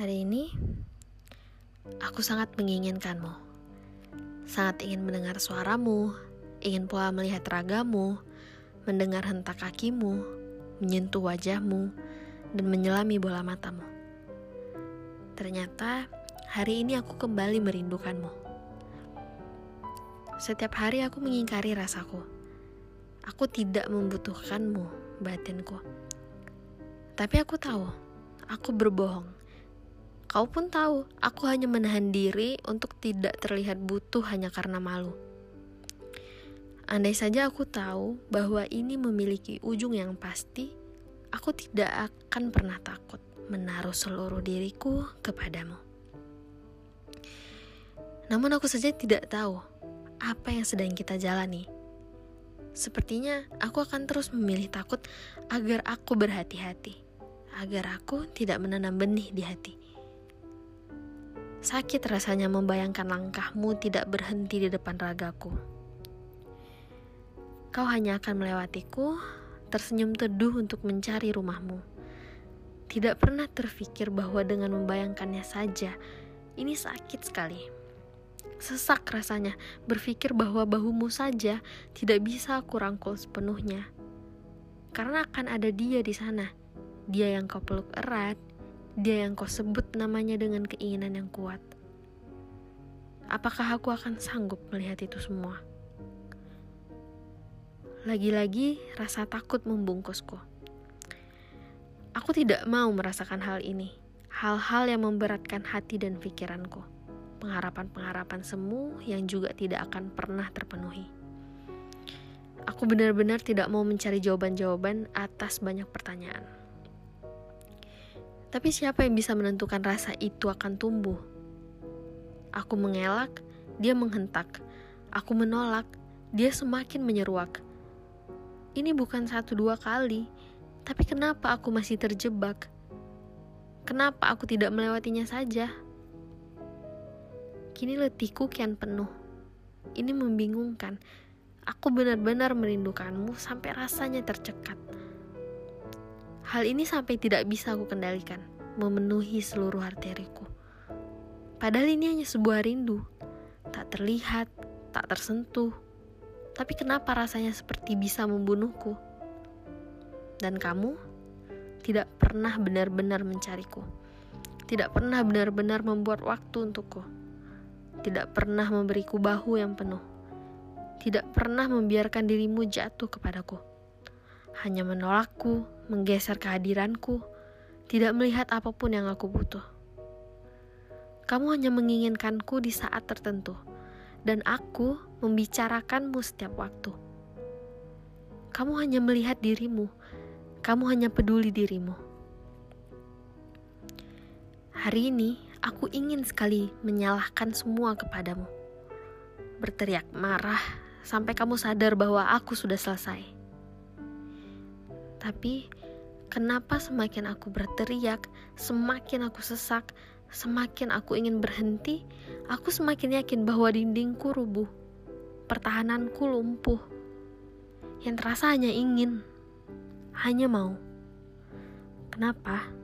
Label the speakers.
Speaker 1: Hari ini aku sangat menginginkanmu. Sangat ingin mendengar suaramu, ingin pula melihat ragamu, mendengar hentak kakimu, menyentuh wajahmu, dan menyelami bola matamu. Ternyata hari ini aku kembali merindukanmu. Setiap hari aku mengingkari rasaku. Aku tidak membutuhkanmu, batinku. Tapi aku tahu, aku berbohong. Kau pun tahu, aku hanya menahan diri untuk tidak terlihat butuh hanya karena malu. Andai saja aku tahu bahwa ini memiliki ujung yang pasti, aku tidak akan pernah takut menaruh seluruh diriku kepadamu. Namun aku saja tidak tahu apa yang sedang kita jalani. Sepertinya aku akan terus memilih takut agar aku berhati-hati agar aku tidak menanam benih di hati. Sakit rasanya membayangkan langkahmu tidak berhenti di depan ragaku. Kau hanya akan melewatiku, tersenyum teduh untuk mencari rumahmu. Tidak pernah terfikir bahwa dengan membayangkannya saja, ini sakit sekali. Sesak rasanya berpikir bahwa bahumu saja tidak bisa aku rangkul sepenuhnya. Karena akan ada dia di sana dia yang kau peluk erat, dia yang kau sebut namanya dengan keinginan yang kuat. Apakah aku akan sanggup melihat itu semua? Lagi-lagi rasa takut membungkusku. Aku tidak mau merasakan hal ini, hal-hal yang memberatkan hati dan pikiranku, pengharapan-pengharapan semu yang juga tidak akan pernah terpenuhi. Aku benar-benar tidak mau mencari jawaban-jawaban atas banyak pertanyaan. Tapi siapa yang bisa menentukan rasa itu akan tumbuh? Aku mengelak, dia menghentak. Aku menolak, dia semakin menyeruak. Ini bukan satu dua kali, tapi kenapa aku masih terjebak? Kenapa aku tidak melewatinya saja? Kini letihku kian penuh. Ini membingungkan. Aku benar-benar merindukanmu sampai rasanya tercekat. Hal ini sampai tidak bisa aku kendalikan, memenuhi seluruh arteriku. Padahal ini hanya sebuah rindu, tak terlihat, tak tersentuh. Tapi kenapa rasanya seperti bisa membunuhku? Dan kamu tidak pernah benar-benar mencariku. Tidak pernah benar-benar membuat waktu untukku. Tidak pernah memberiku bahu yang penuh. Tidak pernah membiarkan dirimu jatuh kepadaku hanya menolakku, menggeser kehadiranku, tidak melihat apa pun yang aku butuh. Kamu hanya menginginkanku di saat tertentu, dan aku membicarakanmu setiap waktu. Kamu hanya melihat dirimu, kamu hanya peduli dirimu. Hari ini, aku ingin sekali menyalahkan semua kepadamu. Berteriak marah sampai kamu sadar bahwa aku sudah selesai tapi kenapa semakin aku berteriak, semakin aku sesak, semakin aku ingin berhenti, aku semakin yakin bahwa dindingku rubuh, pertahananku lumpuh. Yang terasa hanya ingin, hanya mau. Kenapa?